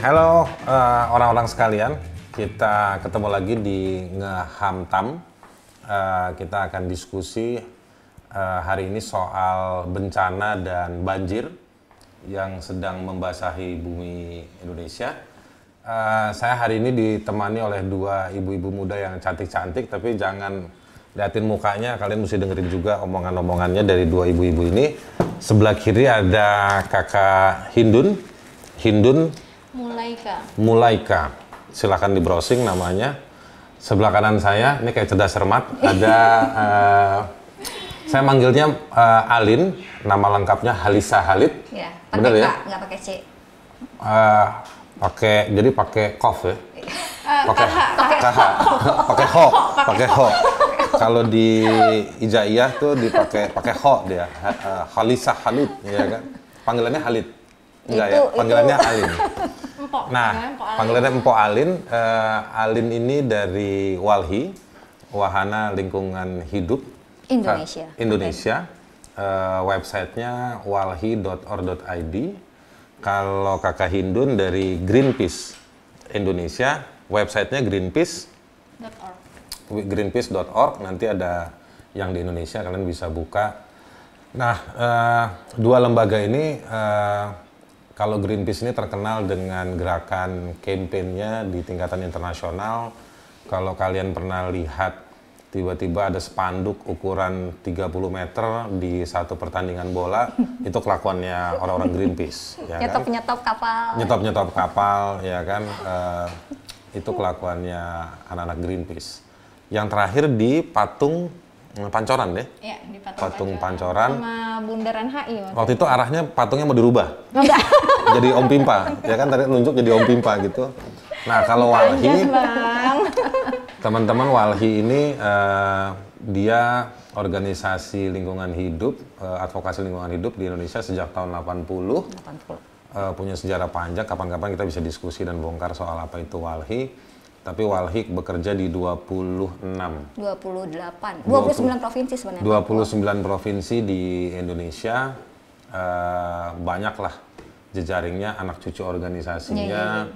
halo eh, orang-orang sekalian. Kita ketemu lagi di Ngehamtam. Eh, kita akan diskusi eh, hari ini soal bencana dan banjir yang sedang membasahi bumi Indonesia. Eh, saya hari ini ditemani oleh dua ibu-ibu muda yang cantik-cantik, tapi jangan liatin mukanya, kalian mesti dengerin juga omongan-omongannya dari dua ibu-ibu ini. Sebelah kiri ada kakak Hindun, Hindun Mulaika. Mulaika. Silakan di browsing namanya. Sebelah kanan saya, ini kayak cerdas cermat, ada eh, saya manggilnya eh, Alin, nama lengkapnya Halisa Halid. Ya, Bener pakai ya? K, nggak pakai C. Eh, pakai jadi pakai kof ya. Pakai pakai KH. Pakai ho, pakai ho. Kalau di Ijaiyah tuh dipakai pakai ho dia. Ha- Halisa Halid ya kan. Panggilannya Halid. Enggak ya, panggilannya itu- Alin. Empok. Nah, Alin. panggilannya Empo Alin. Eh, Alin ini dari Walhi, Wahana Lingkungan Hidup Indonesia. Ka- Indonesia. Eh, websitenya walhi.or.id. Kalau kakak Hindun dari Greenpeace Indonesia, websitenya Greenpeace Dot org. greenpeace.org nanti ada yang di Indonesia kalian bisa buka. Nah, eh, dua lembaga ini eh, kalau Greenpeace ini terkenal dengan gerakan kampanyenya di tingkatan internasional. Kalau kalian pernah lihat tiba-tiba ada spanduk ukuran 30 meter di satu pertandingan bola, itu kelakuannya orang-orang Greenpeace, ya kan? Nyetop nyetop kapal. nyetop-nyetop kapal ya kan eh, itu kelakuannya anak-anak Greenpeace yang terakhir di patung eh, Pancoran deh Ya, di patung, patung Pancoran Sama bundaran HI. Mas. waktu itu arahnya patungnya mau dirubah jadi Om Pimpa ya kan tadi nunjuk jadi Om Pimpa gitu nah kalau Walhi teman-teman Walhi ini eh, dia organisasi lingkungan hidup eh, advokasi lingkungan hidup di Indonesia sejak tahun 80 80. eh, punya sejarah panjang. Kapan-kapan kita bisa diskusi dan bongkar soal apa itu Walhi. Tapi Walhi bekerja di 26 28. 29 provinsi sebenarnya. 29 provinsi di Indonesia. Eh, banyaklah jejaringnya, anak cucu organisasinya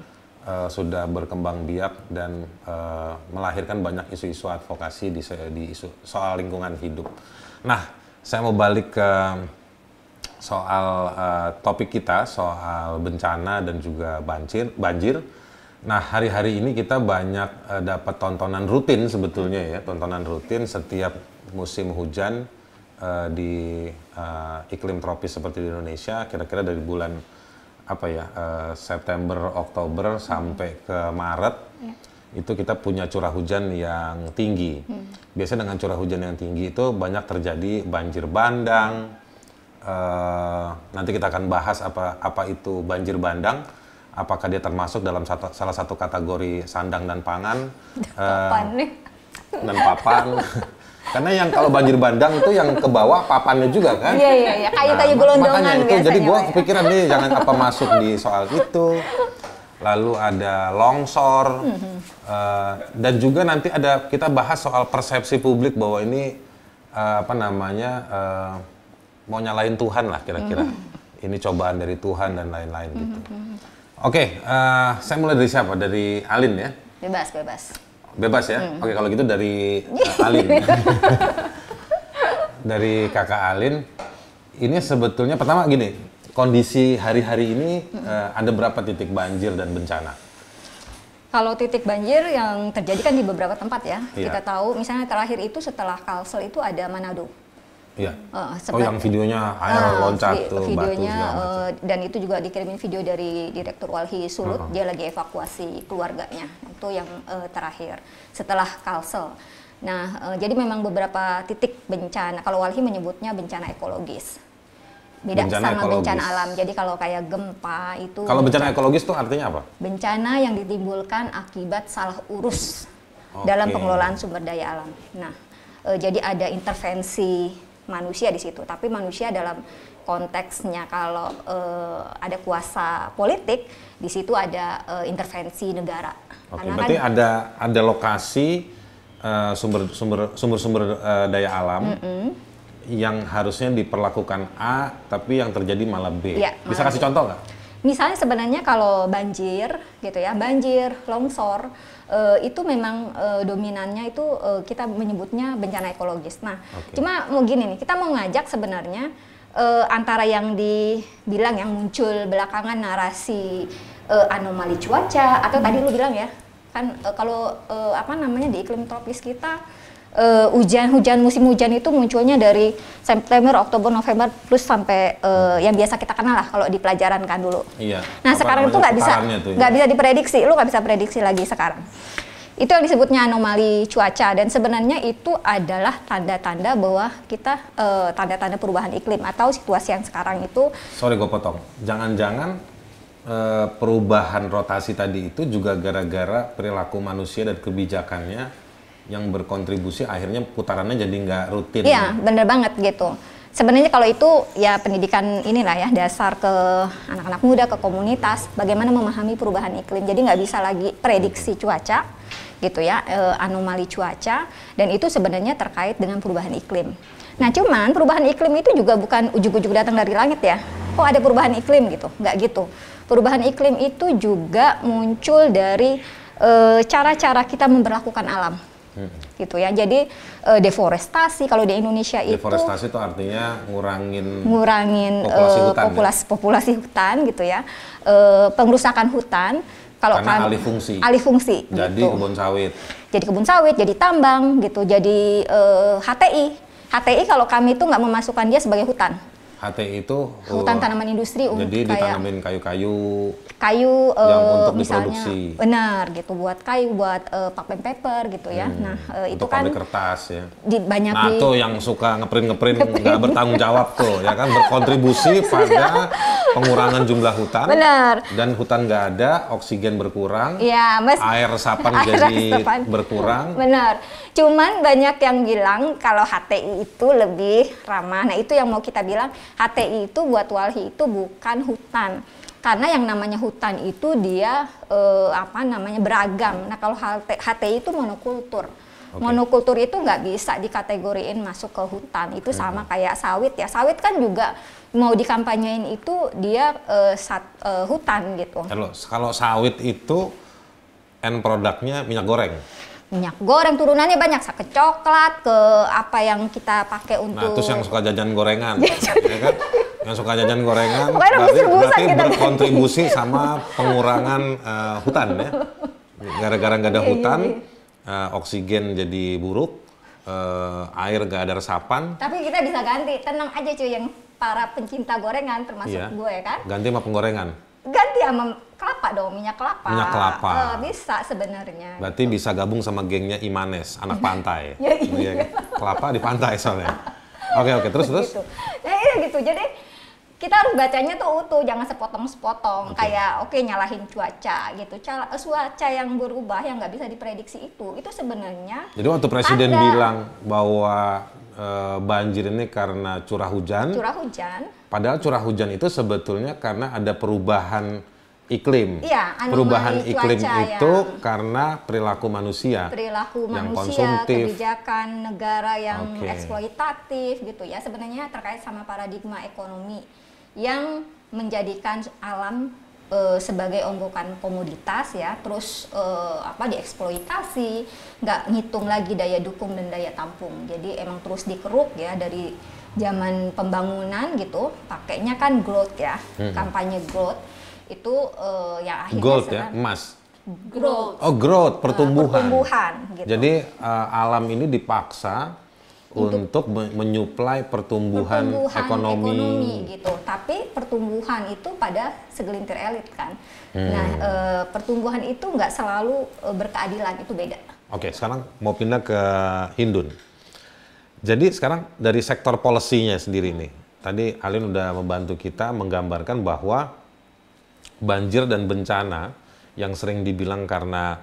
eh, sudah berkembang biak dan eh, melahirkan banyak isu-isu advokasi di, di isu soal lingkungan hidup. Nah, saya mau balik ke soal eh, topik kita soal bencana dan juga banjir banjir. Nah, hari-hari ini kita banyak eh, dapat tontonan rutin sebetulnya ya, tontonan rutin setiap musim hujan eh, di eh, iklim tropis seperti di Indonesia kira-kira dari bulan apa ya, eh, September, Oktober sampai ke Maret itu kita punya curah hujan yang tinggi. Biasanya dengan curah hujan yang tinggi itu banyak terjadi banjir bandang, Eh, nanti kita akan bahas apa apa itu banjir bandang, apakah dia termasuk dalam satu, salah satu kategori sandang dan pangan eh, Kapan nih? dan papan. Karena yang kalau banjir bandang itu yang ke bawah papannya juga kan. Iya, iya, iya. Kayu-kayu Nah, gelondongan makanya itu biasanya, jadi gua Pak, ya. kepikiran nih jangan apa masuk di soal itu. Lalu ada longsor eh, dan juga nanti ada kita bahas soal persepsi publik bahwa ini eh, apa namanya eh, mau nyalain Tuhan lah kira-kira. Mhm. Ini cobaan dari Tuhan dan lain-lain gitu. Oke, eh, saya mulai dari siapa? Dari Alin ya. Bebas, bebas. Bebas ya? Mhm. Oke, kalau gitu dari uh, Alin. dari kakak Alin, ini sebetulnya pertama gini, kondisi hari-hari ini uh, ada berapa titik banjir dan bencana? Kalau titik banjir yang terjadi kan di beberapa tempat ya. Iya. Kita tahu misalnya terakhir itu setelah Kalsel itu ada Manado. Iya. Eh, oh, sebab- yang videonya air Ah, loncat vi- tuh, batu videonya segala macam. eh, dan itu juga dikirimin video dari Direktur Walhi Sulut dia lagi evakuasi keluarganya itu yang eh, terakhir setelah Kalsel. Nah eh, jadi memang beberapa titik bencana kalau Walhi menyebutnya bencana ekologis beda Bencana sama ekologis. bencana alam jadi kalau kayak gempa itu Kalau bencana ekologis tuh artinya apa? bencana yang ditimbulkan akibat salah urus Oke. dalam pengelolaan sumber daya alam. Nah, jadi ada intervensi manusia di situ, tapi manusia dalam konteksnya kalau eh, ada kuasa politik, di situ ada eh, intervensi negara. Oke, Karena berarti kan ada ada lokasi uh, sumber sumber sumber sumber uh, daya alam yang harusnya diperlakukan A, tapi yang terjadi malah B. Iya, Bisa malah kasih B. contoh nggak? Misalnya sebenarnya kalau banjir gitu ya, banjir, longsor uh, itu memang uh, dominannya itu uh, kita menyebutnya bencana ekologis. Nah, okay. cuma mau gini nih, kita mau ngajak sebenarnya uh, antara yang dibilang yang muncul belakangan narasi uh, anomali cuaca atau hmm. tadi lu bilang ya kan uh, kalau uh, apa namanya di iklim tropis kita hujan-hujan uh, musim hujan itu munculnya dari September, Oktober, November plus sampai uh, yang biasa kita kenal lah kalau di pelajaran kan dulu. Iya. Nah sekarang itu nggak bisa ya? nggak bisa diprediksi, lu nggak bisa prediksi lagi sekarang. Itu yang disebutnya anomali cuaca dan sebenarnya itu adalah tanda-tanda bahwa kita tanda eh, tanda-tanda perubahan iklim atau situasi yang sekarang itu. Sorry gue potong. Jangan-jangan uh, perubahan rotasi tadi itu juga gara-gara perilaku manusia dan kebijakannya yang berkontribusi akhirnya putarannya jadi nggak rutin. Iya, bener banget gitu. Sebenarnya kalau itu ya pendidikan inilah ya dasar ke anak-anak muda ke komunitas bagaimana memahami perubahan iklim. Jadi nggak bisa lagi prediksi cuaca gitu ya e, anomali cuaca dan itu sebenarnya terkait dengan perubahan iklim. Nah cuman perubahan iklim itu juga bukan ujuk-ujuk datang dari langit ya. Kok ada perubahan iklim gitu? Nggak gitu. Perubahan iklim itu juga muncul dari eh, cara-cara kita memperlakukan alam Hmm. gitu ya. Jadi uh, deforestasi kalau di Indonesia deforestasi itu deforestasi itu artinya ngurangin ngurangin populasi, uh, hutan, populasi, ya? populasi hutan gitu ya. Uh, pengerusakan hutan kalau Karena kan, alih fungsi. Alih fungsi. Jadi gitu. kebun sawit. Jadi kebun sawit, jadi tambang gitu, jadi uh, HTI. HTI kalau kami itu nggak memasukkan dia sebagai hutan. HTI itu hutan tanaman industri jadi ditanamin kayu-kayu kayu yang uh, untuk misalnya diproduksi. benar gitu buat kayu buat uh, paper gitu ya. Hmm. nah uh, itu kan kertas ya. di, banyak nah di, tuh yang suka ngeprint ngeprint. nggak bertanggung jawab tuh ya kan? Berkontribusi pada pengurangan jumlah hutan. Benar. Dan hutan nggak ada oksigen berkurang ya mas. air resapan air jadi resapan. berkurang. Benar. Cuman banyak yang bilang kalau HTI itu lebih ramah. Nah itu yang mau kita bilang HTI itu buat Walhi itu bukan hutan karena yang namanya hutan itu dia eh, apa namanya beragam. Nah kalau HTI itu monokultur. Okay. Monokultur itu nggak bisa dikategoriin masuk ke hutan. Itu hmm. sama kayak sawit ya. Sawit kan juga mau dikampanyein itu dia uh, sat, uh, hutan gitu. Kalau kalau sawit itu end produknya minyak goreng minyak goreng turunannya banyak ke coklat ke apa yang kita pakai nah, untuk nah terus yang suka jajan gorengan ya kan? Yang suka jajan gorengan berarti, berarti berkontribusi sama pengurangan uh, hutan ya? Gara-gara nggak ada iya, iya, hutan uh, oksigen jadi buruk uh, air gak ada resapan. Tapi kita bisa ganti tenang aja cuy yang para pencinta gorengan termasuk iya. gue kan? Ganti sama penggorengan? Ganti sama kelapa dong, minyak kelapa. Minyak kelapa. Uh, bisa sebenarnya. Berarti gitu. bisa gabung sama gengnya Imanes, anak pantai. ya, iya. iya. Kelapa di pantai soalnya. Oke oke terus terus. Gitu. Ya iya gitu. Jadi kita harus bacanya tuh utuh, jangan sepotong-sepotong. Okay. Kayak oke okay, nyalahin cuaca gitu. Eh, cuaca yang berubah yang nggak bisa diprediksi itu, itu sebenarnya. Jadi waktu presiden ada, bilang bahwa uh, banjir ini karena curah hujan. Curah hujan. Padahal curah hujan itu sebetulnya karena ada perubahan iklim. Iya, perubahan iklim itu yang, karena perilaku manusia. Perilaku yang manusia, konsumtif. kebijakan negara yang okay. eksploitatif gitu ya. Sebenarnya terkait sama paradigma ekonomi yang menjadikan alam e, sebagai onggokan komoditas ya, terus e, apa dieksploitasi, nggak ngitung lagi daya dukung dan daya tampung. Jadi emang terus dikeruk ya dari zaman pembangunan gitu, pakainya kan growth ya, hmm. kampanye growth itu uh, yang akhirnya gold ya emas. Growth oh growth pertumbuhan. Uh, pertumbuhan gitu. jadi uh, alam ini dipaksa untuk, untuk menyuplai pertumbuhan, pertumbuhan ekonomi. ekonomi gitu. Tapi pertumbuhan itu pada segelintir elit kan? Hmm. nah uh, pertumbuhan itu nggak selalu uh, berkeadilan itu beda. Oke sekarang mau pindah ke Hindun. Jadi sekarang dari sektor polisinya sendiri nih. Tadi Alin udah membantu kita menggambarkan bahwa banjir dan bencana yang sering dibilang karena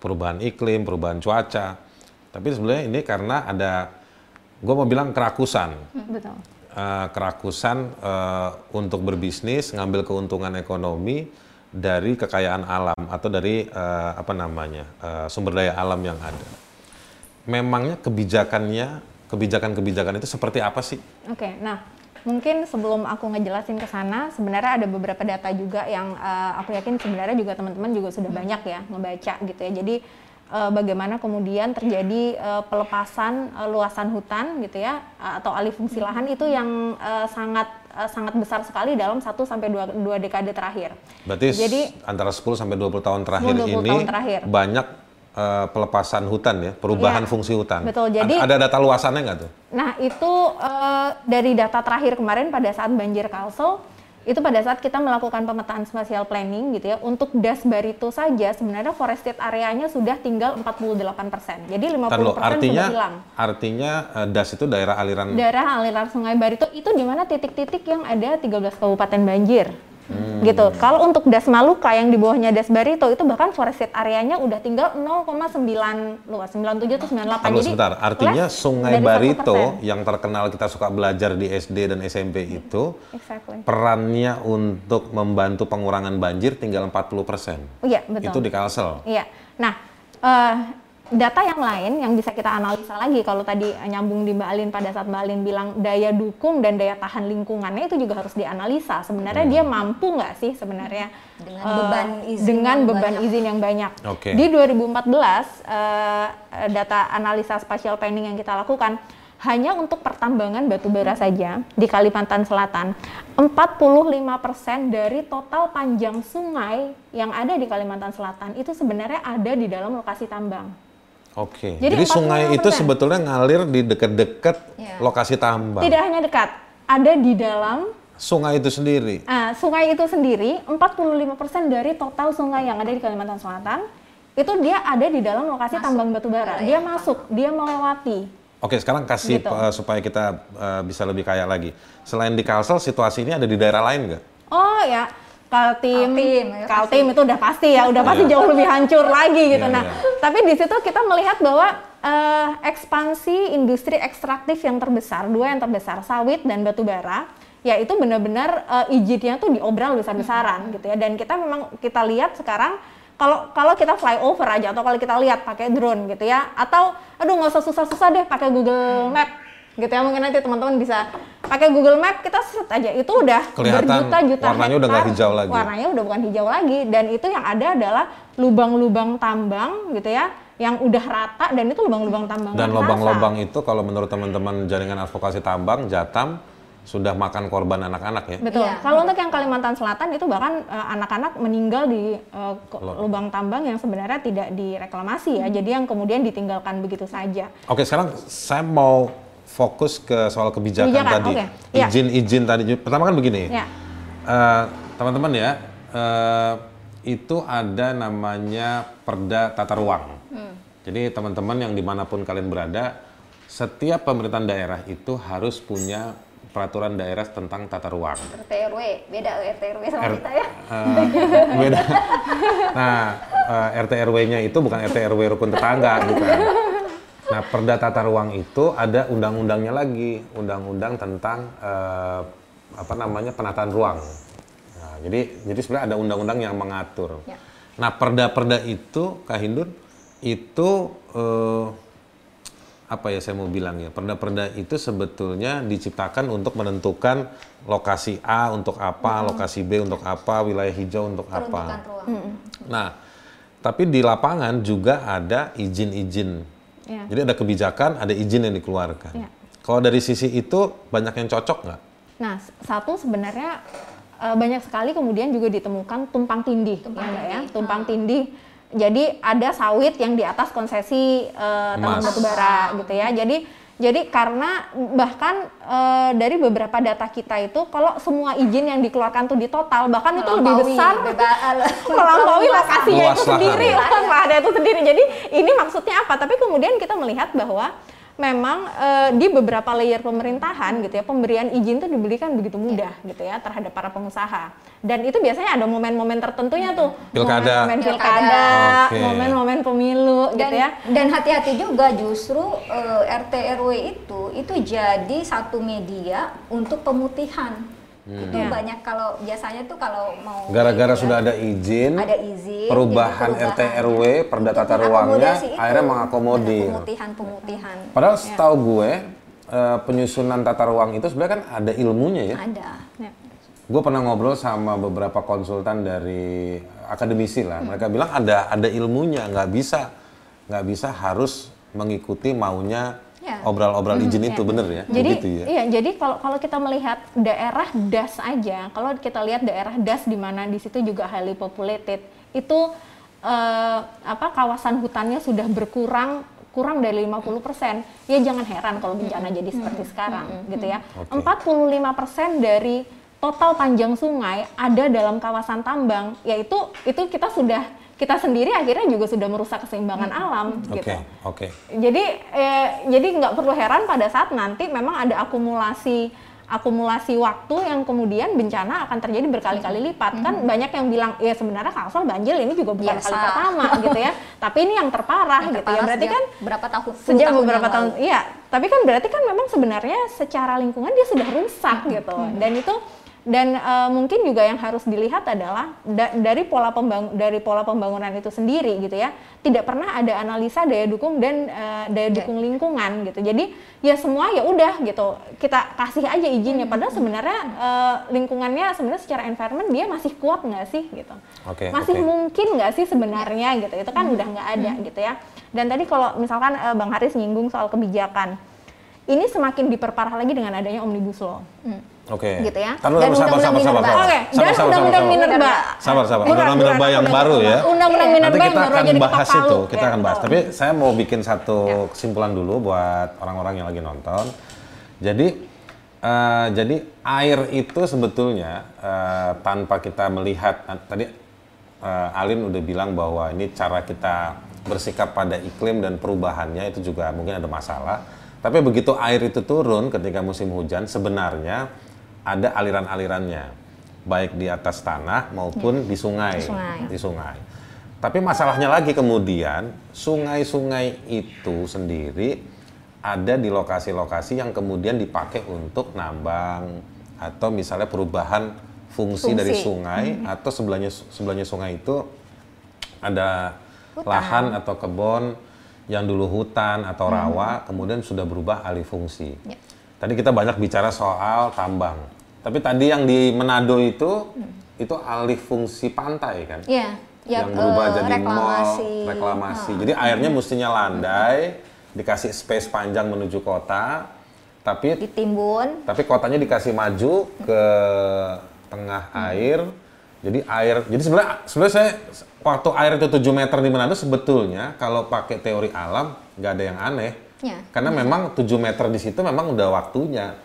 perubahan iklim, perubahan cuaca. Tapi sebenarnya ini karena ada, gue mau bilang kerakusan. Hmm, betul. Uh, kerakusan uh, untuk berbisnis, ngambil keuntungan ekonomi dari kekayaan alam atau dari uh, apa namanya uh, sumber daya alam yang ada. Memangnya kebijakannya, kebijakan-kebijakan itu seperti apa sih? Oke, okay, nah mungkin sebelum aku ngejelasin ke sana, sebenarnya ada beberapa data juga yang uh, aku yakin sebenarnya juga teman-teman juga sudah hmm. banyak ya ngebaca gitu ya. Jadi uh, bagaimana kemudian terjadi uh, pelepasan uh, luasan hutan gitu ya uh, atau alih fungsi hmm. lahan itu yang uh, sangat uh, sangat besar sekali dalam 1 sampai 2 dua dekade terakhir. Berarti Jadi antara 10 sampai 20 tahun terakhir 10, 20 ini tahun terakhir. banyak uh, pelepasan hutan ya, perubahan ya, fungsi hutan. Betul. Jadi ada data luasannya nggak tuh? Nah itu uh, dari data terakhir kemarin pada saat banjir Kalsel itu pada saat kita melakukan pemetaan spatial planning gitu ya untuk das Barito saja sebenarnya forested areanya sudah tinggal 48 persen jadi 50 persen artinya, sudah hilang artinya uh, das itu daerah aliran daerah aliran sungai Barito itu di mana titik-titik yang ada 13 kabupaten banjir Hmm. gitu. Kalau untuk Das Maluka yang di bawahnya Das Barito itu bahkan forested areanya udah tinggal 0,9 luas 97 atau 98. Lalu Jadi sebentar, artinya Sungai Barito yang terkenal kita suka belajar di SD dan SMP itu exactly. perannya untuk membantu pengurangan banjir tinggal 40 persen. Oh, iya betul. Itu di Kalsel. Iya. Nah. Uh, data yang lain yang bisa kita analisa lagi kalau tadi nyambung di Mbak Alin pada saat Mbak Alin bilang daya dukung dan daya tahan lingkungannya itu juga harus dianalisa sebenarnya hmm. dia mampu nggak sih sebenarnya dengan uh, beban izin dengan yang beban banyak. izin yang banyak okay. di 2014 uh, eh, data analisa spatial planning yang kita lakukan hanya untuk pertambangan batu bara saja di Kalimantan Selatan 45% dari total panjang sungai yang ada di Kalimantan Selatan itu sebenarnya ada di dalam lokasi tambang. Oke. Jadi, Jadi sungai itu sebetulnya ngalir di dekat-dekat ya. lokasi tambang. Tidak hanya dekat, ada di dalam sungai itu sendiri. Uh, sungai itu sendiri 45% dari total sungai yang ada di Kalimantan Selatan itu dia ada di dalam lokasi masuk. tambang batu bara. Dia masuk, dia melewati. Oke, sekarang kasih gitu. uh, supaya kita uh, bisa lebih kaya lagi. Selain di Kalsel, situasi ini ada di daerah lain nggak? Oh ya, Kaltim, Kaltim, ya, Kaltim itu udah pasti ya, udah pasti yeah. jauh lebih hancur lagi gitu. Yeah, nah, yeah. tapi di situ kita melihat bahwa uh, ekspansi industri ekstraktif yang terbesar, dua yang terbesar, sawit dan batu bara, ya itu benar-benar uh, izinnya tuh diobral besar-besaran gitu ya. Dan kita memang kita lihat sekarang kalau kalau kita flyover aja atau kalau kita lihat pakai drone gitu ya, atau aduh nggak usah susah-susah deh pakai Google Map gitu ya mungkin nanti teman-teman bisa pakai Google Map kita set aja itu udah berjuta-juta warnanya udah nggak hijau lagi warnanya udah bukan hijau lagi dan itu yang ada adalah lubang-lubang tambang gitu ya yang udah rata dan itu lubang-lubang tambang dan lubang-lubang itu kalau menurut teman-teman jaringan advokasi tambang Jatam sudah makan korban anak-anak ya. Betul. Ya. Kalau untuk yang Kalimantan Selatan itu bahkan uh, anak-anak meninggal di uh, lubang tambang yang sebenarnya tidak direklamasi ya. Hmm. Jadi yang kemudian ditinggalkan begitu saja. Oke, sekarang saya mau fokus ke soal kebijakan, kebijakan tadi. Okay. Izin-izin ya. tadi. Pertama kan begini. Ya. Uh, teman-teman ya, uh, itu ada namanya Perda Tata Ruang. Hmm. Jadi teman-teman yang di mana pun kalian berada, setiap pemerintahan daerah itu harus punya peraturan daerah tentang tata ruang. RT RW, beda RT RW sama R kita ya. Uh, beda. Nah, uh, RT RW-nya itu bukan RT RW rukun tetangga, bukan. Nah, Perda Tata Ruang itu ada undang-undangnya lagi, undang-undang tentang uh, apa namanya penataan ruang. Nah, jadi jadi sebenarnya ada undang-undang yang mengatur. Ya. Nah, perda-perda itu, Kak Hindun, itu uh, apa ya saya mau bilang ya, perda-perda itu sebetulnya diciptakan untuk menentukan lokasi A untuk apa, hmm. lokasi B untuk apa, wilayah hijau untuk apa. Hmm. Nah, tapi di lapangan juga ada izin-izin Ya. Jadi ada kebijakan, ada izin yang dikeluarkan. Ya. Kalau dari sisi itu banyak yang cocok nggak? Nah, satu sebenarnya uh, banyak sekali kemudian juga ditemukan tumpang tindih, tumpang ya, ya, tumpang ah. tindih. Jadi ada sawit yang di atas konsesi uh, tambang batubara gitu ya. Jadi jadi karena bahkan e, dari beberapa data kita itu kalau semua izin yang dikeluarkan tuh di total bahkan itu lebih besar melampaui lokasinya itu sendiri lah ada itu sendiri. Jadi ini maksudnya apa? Tapi kemudian kita melihat bahwa memang e, di beberapa layer pemerintahan gitu ya pemberian izin itu diberikan begitu mudah yeah. gitu ya terhadap para pengusaha. Dan itu biasanya ada momen-momen tertentunya tuh. Pilkada. Momen pilkada. momen-momen okay. pemilu dan, gitu ya. dan hati-hati juga justru e, RT RW itu itu jadi satu media untuk pemutihan Hmm. Itu ya. banyak kalau biasanya tuh kalau mau gara-gara sudah ada izin, ada izin perubahan, gitu, RT RW, perda tata ruangnya akhirnya mengakomodir pemutihan-pemutihan. Padahal ya. setahu gue eh, penyusunan tata ruang itu sebenarnya kan ada ilmunya ya. Ada. Ya. Gue pernah ngobrol sama beberapa konsultan dari akademisi lah. Mereka bilang ada ada ilmunya, nggak bisa nggak bisa harus mengikuti maunya Ya. obral-obral izin itu bener ya. Jadi Begitu ya. iya, jadi kalau kalau kita melihat daerah das aja, kalau kita lihat daerah das di mana di situ juga highly populated, itu eh, apa kawasan hutannya sudah berkurang kurang dari 50%. Ya jangan heran kalau bencana jadi seperti sekarang gitu ya. Oke. 45% dari total panjang sungai ada dalam kawasan tambang, yaitu itu kita sudah kita sendiri akhirnya juga sudah merusak keseimbangan alam Oke, gitu. oke. Jadi eh, jadi nggak perlu heran pada saat nanti memang ada akumulasi akumulasi waktu yang kemudian bencana akan terjadi berkali-kali lipat. Kan banyak yang bilang ya sebenarnya Kalsel banjir ini juga bukan Biasa. kali pertama gitu ya. Tapi ini yang terparah Yang gitu ya. berarti kan berapa tahun sejak beberapa tahun iya. Tapi kan berarti kan memang sebenarnya secara lingkungan dia sudah rusak gitu. Dan itu dan eh, mungkin juga yang harus dilihat adalah da- dari pola pembang dari pola pembangunan itu sendiri gitu ya. Tidak pernah ada analisa daya dukung dan eh, daya dukung lingkungan gitu. Jadi ya semua ya udah gitu. Kita kasih aja izinnya. Padahal sebenarnya eh, lingkungannya sebenarnya secara environment dia masih kuat nggak sih gitu? Oke, masih oke. mungkin nggak sih sebenarnya gitu? Itu kan udah nggak ada gitu ya. Dan tadi kalau misalkan eh, bang Haris nyinggung soal kebijakan ini semakin diperparah lagi dengan adanya omnibus law Oke. Gitu ya. Dulu, Dan undang-undang Minerba. Oke, dan undang-undang minerba. Sabar, sabar. Undang-undang minerba yang baru ya. Undang-undang minerba Nanti yang kita baru akan jadi bahas itu, kita Ya, akan bahas. betul. Tapi saya mau bikin satu Ya. kesimpulan dulu buat orang-orang yang lagi nonton. Jadi eh, jadi air itu sebetulnya eh, tanpa kita melihat eh, tadi eh, Alin udah bilang bahwa ini cara kita bersikap pada iklim dan perubahannya itu juga mungkin ada masalah. Tapi begitu air itu turun ketika musim hujan sebenarnya ada aliran-alirannya baik di atas tanah maupun di sungai. Di sungai. Di sungai. Tapi masalahnya lagi kemudian sungai-sungai itu sendiri ada di lokasi-lokasi yang kemudian dipakai untuk nambang atau misalnya perubahan fungsi, Fungsi. dari sungai atau sebelahnya sebelahnya sungai itu ada Hutan. lahan atau kebun yang dulu hutan atau rawa kemudian sudah berubah alih fungsi. Ya. Tadi kita banyak bicara soal tambang. Tapi tadi yang di Manado itu itu alih fungsi pantai kan? Iya, ya, yang berubah eh, jadi reklamasi. mall, reklamasi. Jadi airnya mestinya landai, dikasih space panjang menuju kota, tapi ditimbun tapi kotanya dikasih maju ke tengah air. Jadi air, jadi sebenarnya sebenarnya saya waktu air itu 7 meter di Manado sebetulnya kalau pakai teori alam nggak ada yang aneh. Ya. Karena memang 7 meter di situ memang udah waktunya.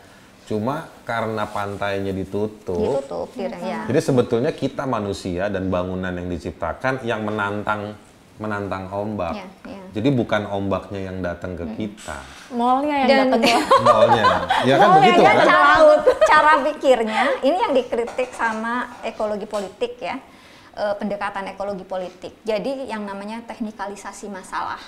Cuma karena pantainya ditutup, ditutup ya. jadi sebetulnya kita manusia dan bangunan yang diciptakan yang menantang menantang ombak. Iya, iya. Jadi bukan ombaknya yang datang ke kita. mallnya yang Dan- datang ke Maunya. ya kan ya begitu kan? kan? cara cara pikirnya ini yang dikritik sama ekologi politik ya eh, pendekatan ekologi politik jadi yang namanya teknikalisasi masalah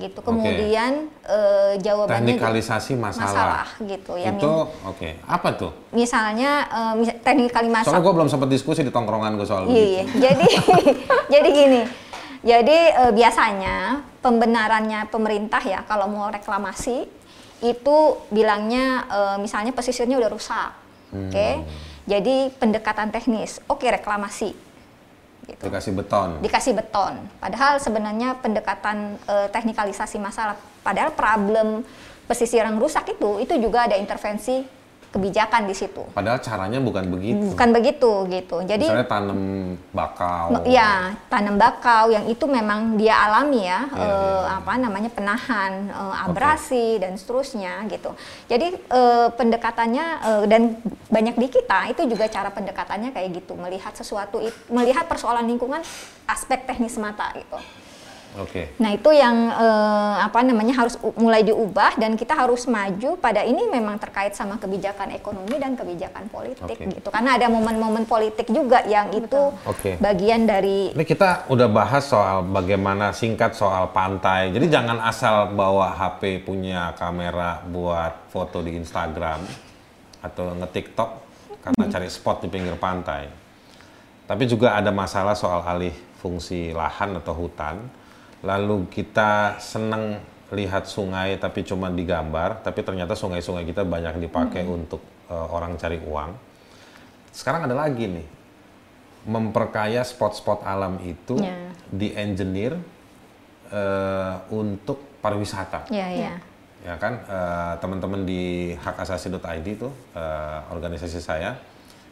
gitu kemudian eh, jawabannya Teknikalisasi masalah. gitu yang Itu oke. Apa tuh? misalnya eh, mis teknikali Soalnya masalah gue belum sempat diskusi di tongkrongan gue soal Iya, iya. jadi jadi gini. Jadi eh, biasanya pembenarannya pemerintah ya kalau mau reklamasi itu bilangnya eh, misalnya pesisirnya udah rusak. Oke. Hmm. Jadi pendekatan teknis. Oke, reklamasi. Gitu. Dikasih beton. Dikasih beton. Padahal sebenarnya pendekatan eh, teknikalisasi masalah. Padahal problem pesisir yang rusak itu itu juga ada intervensi kebijakan di situ. Padahal caranya bukan begitu. Bukan begitu gitu. Jadi Misalnya tanam bakau. Ya, tanam bakau yang itu memang dia alami ya, Iya, eh, iya. apa namanya penahan eh, abrasi dan seterusnya gitu. Jadi eh, pendekatannya eh, dan banyak di kita itu juga cara pendekatannya kayak gitu, melihat sesuatu melihat persoalan lingkungan aspek teknis semata gitu. Oke. Nah itu yang eh, apa namanya harus mulai diubah dan kita harus maju pada ini memang terkait sama kebijakan ekonomi dan kebijakan politik Oke. gitu karena ada momen-momen politik juga yang itu Oke. bagian dari Ini kita udah bahas soal bagaimana singkat soal pantai. Jadi jangan asal bawa HP punya kamera buat foto di Instagram atau nge-TikTok karena cari spot di pinggir pantai. Tapi juga ada masalah soal alih fungsi lahan atau hutan. Lalu kita seneng lihat sungai tapi cuma digambar, tapi ternyata sungai-sungai kita banyak dipakai Hmm. untuk eh, orang cari uang. Sekarang ada lagi nih, memperkaya spot-spot alam itu Ya. di engineer eh, untuk pariwisata. Iya, iya. Ya kan, eh, teman-teman di hakasasi.id itu eh, organisasi saya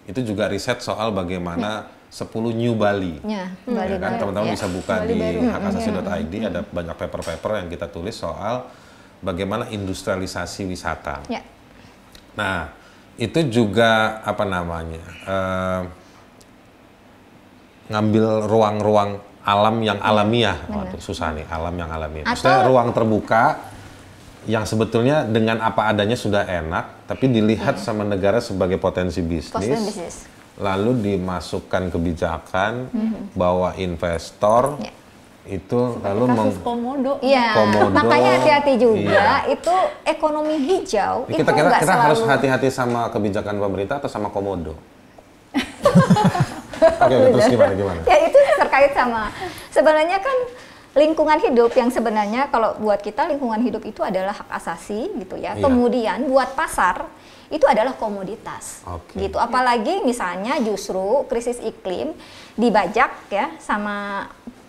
itu juga riset soal bagaimana 10 New Bali. Ya, Ya Bali kan teman-teman Ya. bisa buka Bali di hakasasi.id ada banyak paper-paper yang kita tulis soal bagaimana industrialisasi wisata. Ya. Nah, itu juga apa namanya? eh, ngambil ruang-ruang alam yang alamiah. Waduh, susah nih, alam yang alamiah. Maksudnya Atau- ruang terbuka yang sebetulnya dengan apa adanya sudah enak, tapi dilihat sama negara sebagai potensi bisnis. Positif bisnis. Lalu dimasukkan kebijakan bahwa investor Ya. itu lalu meng, komodo. Iya, Komodo. makanya hati-hati juga. Iya. Itu ekonomi hijau itu kita kira nggak kita harus hati-hati sama kebijakan pemerintah atau sama komodo. Oke, terus gimana gimana? Ya itu terkait sama sebenarnya kan lingkungan hidup yang sebenarnya kalau buat kita lingkungan hidup itu adalah hak asasi gitu ya. Iya. Kemudian buat pasar itu adalah komoditas. Oke. Gitu. Apalagi misalnya justru krisis iklim dibajak ya sama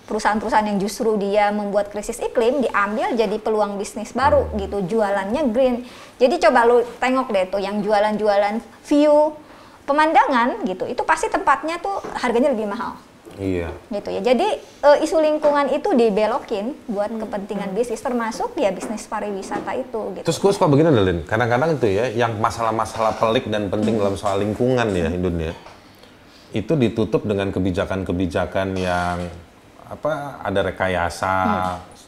perusahaan-perusahaan yang justru dia membuat krisis iklim diambil jadi peluang bisnis baru gitu jualannya green jadi coba lu tengok deh tuh yang jualan-jualan view pemandangan gitu itu pasti tempatnya tuh harganya lebih mahal Iya. gitu ya. Jadi eh, isu lingkungan itu dibelokin buat kepentingan bisnis termasuk ya bisnis pariwisata itu gitu. Terus gue suka begini Delin, kadang-kadang itu ya, yang masalah-masalah pelik dan penting dalam soal lingkungan ya Indonesia, itu ditutup dengan kebijakan-kebijakan yang apa ada rekayasa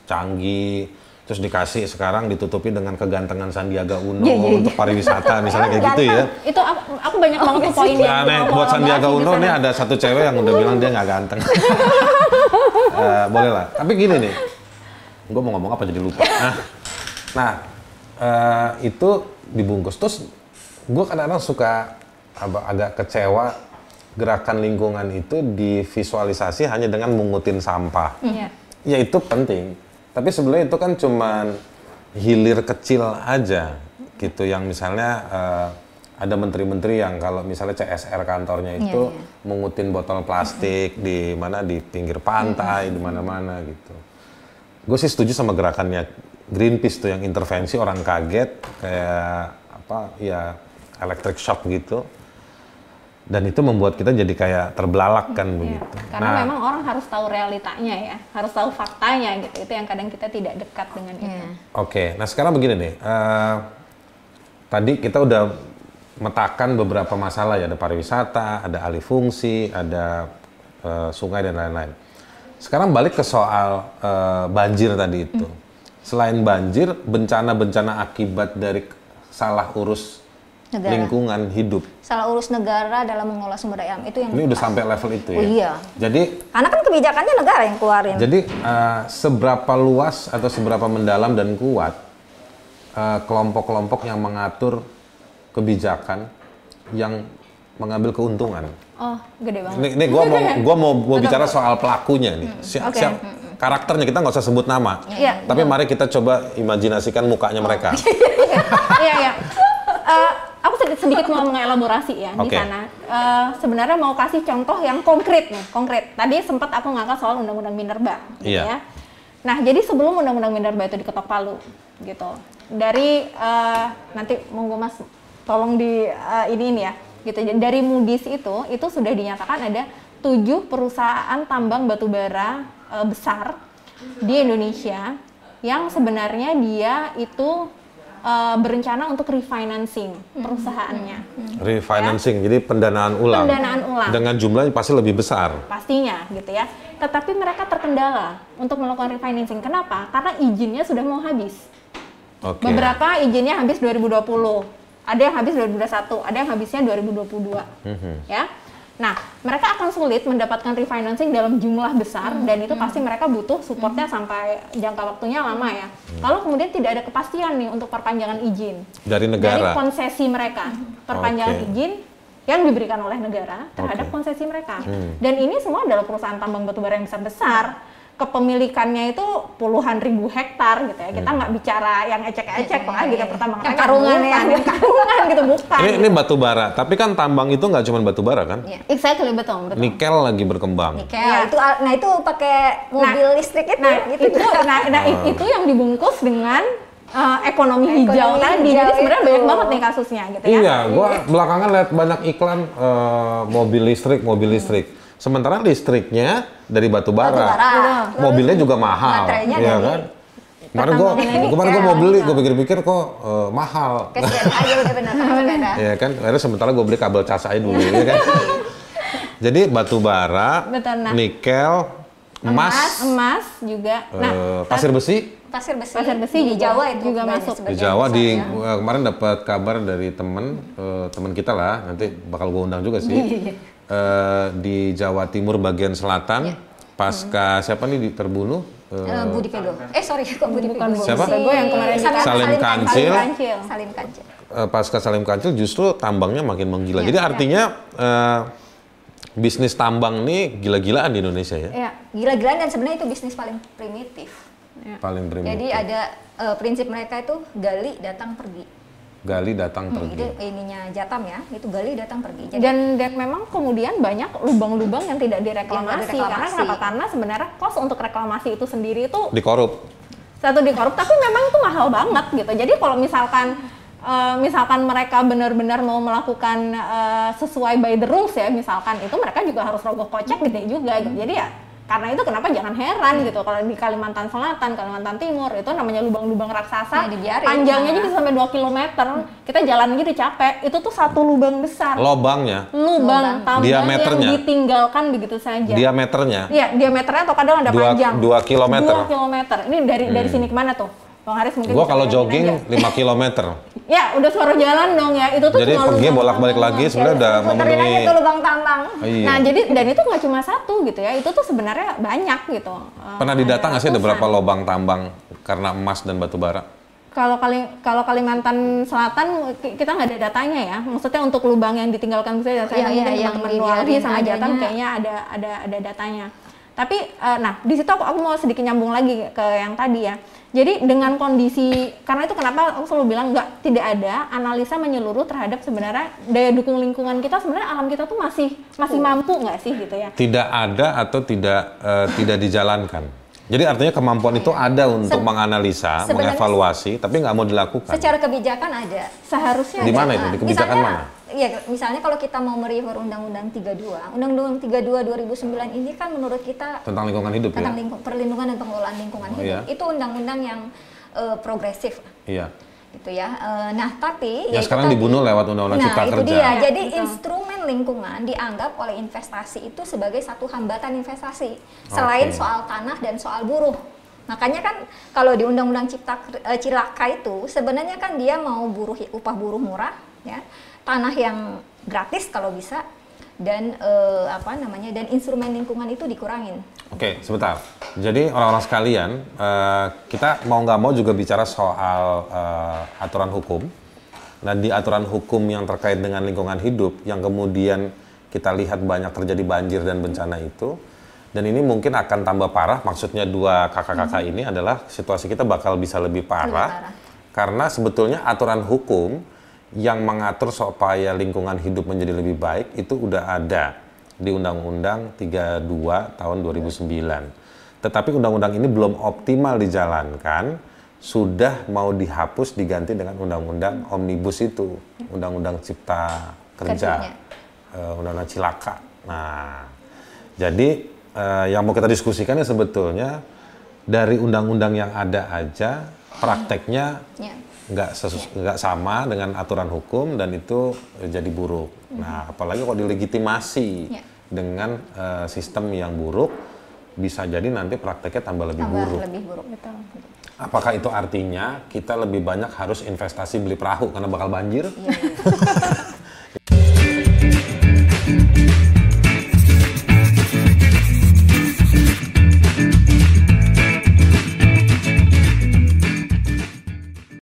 canggih, terus dikasih sekarang ditutupi dengan kegantengan Sandiaga Uno Iya, iya, iya. untuk pariwisata misalnya kayak gitu ya. Itu aku, aku banyak banget tuh poin Ya, yang nih, buat Sandiaga di Uno nih ada satu cewek yang udah bilang dia nggak ganteng. Eh, boleh lah. Tapi gini nih, gue mau ngomong apa jadi lupa. Nah, nah eh, itu dibungkus. Terus gue kadang-kadang suka agak kecewa gerakan lingkungan itu divisualisasi hanya dengan mengutin sampah. Iya. Ya itu penting. Tapi sebenarnya itu kan cuman hilir kecil aja gitu yang misalnya eh, ada menteri-menteri yang kalau misalnya CSR kantornya itu iya. mengutin botol plastik di mana di pinggir pantai di mana-mana gitu. Gue sih setuju sama gerakannya Greenpeace tuh yang intervensi orang kaget kayak apa ya electric shock gitu. Dan itu membuat kita jadi kayak terbelalak kan Iya. begitu. Karena Nah, memang orang harus tahu realitanya ya, harus tahu faktanya gitu. Itu yang kadang kita tidak dekat dengan itu. Iya. Oke, nah sekarang begini nih. eh, tadi kita udah metakan beberapa masalah ya, ada pariwisata, ada alih fungsi, ada eh, sungai dan lain-lain. Sekarang balik ke soal eh, banjir tadi itu. Selain banjir, bencana-bencana akibat dari salah urus Negara. lingkungan hidup. Salah urus negara dalam mengelola sumber daya alam itu yang Ini udah sampai level itu ya. Oh iya. Jadi karena kan kebijakannya negara yang keluarin. Jadi eh, seberapa luas atau seberapa mendalam dan kuat eh, kelompok-kelompok yang mengatur kebijakan yang mengambil keuntungan. Oh, gede banget. Ini, ini gua mau gua mau, mau bicara soal pelakunya nih. Si- Oke. siap- karakternya kita nggak usah sebut nama. Iya, Tapi mari kita coba imajinasikan mukanya mereka. Iya, iya. Eh, aku sedikit, sedikit mau mengelaborasi ya di Oke. sana. Eh, sebenarnya mau kasih contoh yang konkret nih, konkret. Tadi sempat aku ngangkat soal undang-undang Minerba, gitu Iya. ya. Nah, jadi sebelum undang-undang Minerba itu diketok palu, gitu. Dari eh, nanti monggo Mas tolong di eh, ini ini ya, gitu. Jadi Dari Moody's itu, itu sudah dinyatakan ada tujuh perusahaan tambang batubara eh, besar di Indonesia yang sebenarnya dia itu eh, berencana untuk refinancing perusahaannya. Refinancing, jadi pendanaan ulang. Pendanaan ulang. Dengan jumlahnya pasti lebih besar. pastinya gitu ya. Tetapi mereka terkendala untuk melakukan refinancing. Kenapa? Karena izinnya sudah mau habis. Oke. Beberapa izinnya habis 2020, ada yang habis 2021, ada yang habisnya 2022. Mhm. Ya. Nah, mereka akan sulit mendapatkan refinancing dalam jumlah besar dan itu pasti mereka butuh supportnya sampai jangka waktunya lama ya. Kalau kemudian tidak ada kepastian nih untuk perpanjangan izin Dari dari negara. konsesi mereka, perpanjangan Oke. izin yang diberikan oleh negara terhadap Oke. konsesi mereka. Hmm. Dan ini semua adalah perusahaan tambang batubara yang besar-besar. Kepemilikannya itu puluhan ribu hektar gitu ya. Kita Hmm. nggak bicara yang ecek-ecek Iya, lah iya, gitu iya. pertambangan Yang kayu, karungan ya. karungan gitu bukan. Ini, ini batu bara, tapi kan tambang itu nggak cuma batu bara kan? Iya. Exactly betul betul. Nikel lagi berkembang. Nikel Iya. itu nah itu pakai mobil listrik itu Nah, gitu. itu nah, nah, Oh. itu yang dibungkus dengan uh, ekonomi hijau Ekonomi tadi. hijau Jadi sebenarnya banyak banget nih kasusnya gitu ya. Iya, gua belakangan lihat banyak iklan eh, mobil listrik, mobil listrik. Sementara listriknya dari batu bara. Batu bara. Terus Mobilnya juga mahal, baterainya iya dari kan? Kemarin gua, pertambangan ini kemarin gua nikel, mau beli, gua pikir-pikir kok eh, mahal. Kasihan aja udah bener sama sepeda. Ya kan, akhirnya sementara gue beli kabel cas aja dulu, ya kan. Jadi batu bara, Betul, nah. nikel, emas, emas juga. Nah, eh, pasir besi. Pasir besi. Pasir besi di Jawa itu juga masuk. Di Jawa di ya. kemarin dapat kabar dari temen eh, temen kita lah nanti bakal gue undang juga sih Iya, Eh, di Jawa Timur bagian selatan Iya. pasca siapa nih di- terbunuh Eh, Eh, Budi Pego. Eh sorry kok Budi Bukan Pego. Siapa? Pego yang kemarin Salim, Salim Kancil. Kancil. Salim Kancil. eh, pasca Salim Kancil justru tambangnya makin menggila. Iya, Jadi iya. artinya eh, bisnis tambang nih gila-gilaan di Indonesia ya. ya. Gila-gilaan dan sebenarnya itu bisnis paling primitif. Paling primitif. Jadi ada eh, prinsip mereka itu gali datang pergi. Gali datang Hmm, pergi. itu ininya Jatam ya, itu gali datang pergi. Jadi Dan, dan memang kemudian banyak lubang-lubang yang tidak direklamasi. direklamasi. Karena kenapa? Karena sebenarnya kos untuk reklamasi itu sendiri itu Dikorup. satu dikorup, tapi memang itu mahal banget gitu. Jadi kalau misalkan eh, misalkan mereka benar-benar mau melakukan eh, sesuai by the rules ya, misalkan itu mereka juga harus rogoh kocek gede juga. Gitu. Jadi ya karena itu kenapa jangan heran gitu kalau di Kalimantan Selatan, Kalimantan Timur itu namanya lubang-lubang raksasa, Ya, dibiarin. panjangnya Nah. bisa sampai 2 km. Kita jalan gitu capek. Itu tuh satu lubang besar. Lobangnya, Lubang tambang Diameternya. yang ditinggalkan begitu saja. diameternya Iya, diameternya atau kadang ada Dua- panjang. dua kilometer. Hmm. Dua kilometer. Ini dari dari sini ke mana tuh? Bang Haris mungkin Gua kalau jogging aja. 5 kilometer. Ya, udah suara jalan dong ya. Itu tuh Jadi pergi bolak-balik lagi sebenarnya udah aja memenuhi. tuh lubang tambang. Iya. Nah, jadi dan itu nggak cuma satu gitu ya. Itu tuh sebenarnya banyak gitu. Eh, Pernah didata nggak sih ada berapa lubang tambang karena emas dan batu bara? Kalau kali kalau Kalimantan Selatan ki- kita nggak ada datanya ya. Maksudnya untuk lubang yang ditinggalkan saya Iya, iya, mungkin yang teman-teman sama adanya. kayaknya ada ada ada datanya. Tapi eh, nah di situ aku, aku mau sedikit nyambung lagi ke yang tadi ya. Jadi dengan kondisi karena itu kenapa aku selalu bilang nggak tidak ada analisa menyeluruh terhadap sebenarnya daya dukung lingkungan kita sebenarnya alam kita tuh masih masih mampu nggak sih gitu ya. Tidak ada atau tidak eh, tidak dijalankan. Jadi artinya kemampuan itu ada untuk Se- menganalisa, mengevaluasi, tapi nggak mau dilakukan. Secara kebijakan ada. Seharusnya Di mana itu? Di kebijakan misalnya, mana? Iya, misalnya kalau kita mau merefer Undang-Undang 32, Undang-Undang 32 2009 ini kan menurut kita Tentang lingkungan hidup tentang ya? lingkung- perlindungan dan pengelolaan lingkungan Oh, hidup iya. itu undang-undang yang eh, progresif Iya. gitu ya. Eh, nah, tapi Ya itu sekarang tadi- dibunuh lewat Undang-Undang nah, Cipta itu Kerja. dia. Ya, Jadi betul. instrumen lingkungan dianggap oleh investasi itu sebagai satu hambatan investasi selain soal tanah dan soal buruh. Makanya kan kalau di Undang-Undang Cipta Ker- eh, Cilaka itu sebenarnya kan dia mau buruh upah buruh murah ya, tanah yang gratis kalau bisa dan eh, apa namanya dan instrumen lingkungan itu dikurangin. Oke, sebentar. Jadi orang-orang sekalian, eh, kita mau nggak mau juga bicara soal eh, aturan hukum. Nah, di aturan hukum yang terkait dengan lingkungan hidup, yang kemudian kita lihat banyak terjadi banjir dan bencana itu, dan ini mungkin akan tambah parah. Maksudnya dua kakak-kakak ini adalah situasi kita bakal bisa lebih parah, Hmm. Lebih parah. karena sebetulnya aturan hukum yang mengatur supaya lingkungan hidup menjadi lebih baik itu udah ada di Undang-Undang 32 tahun 2009. Tetapi undang-undang ini belum optimal dijalankan, sudah mau dihapus diganti dengan undang-undang omnibus itu, undang-undang cipta kerja, eh, undang-undang cilaka. Nah, jadi eh, yang mau kita diskusikan ya sebetulnya dari undang-undang yang ada aja prakteknya Ya. Nggak nggak sama dengan aturan hukum dan itu jadi buruk. Nah, apalagi kalau dilegitimasi Ya. dengan eh, sistem yang buruk, bisa jadi nanti prakteknya tambah lebih Tambah buruk. lebih buruk. Betul. Apakah itu artinya kita lebih banyak harus investasi beli perahu karena bakal banjir? Iya, iya.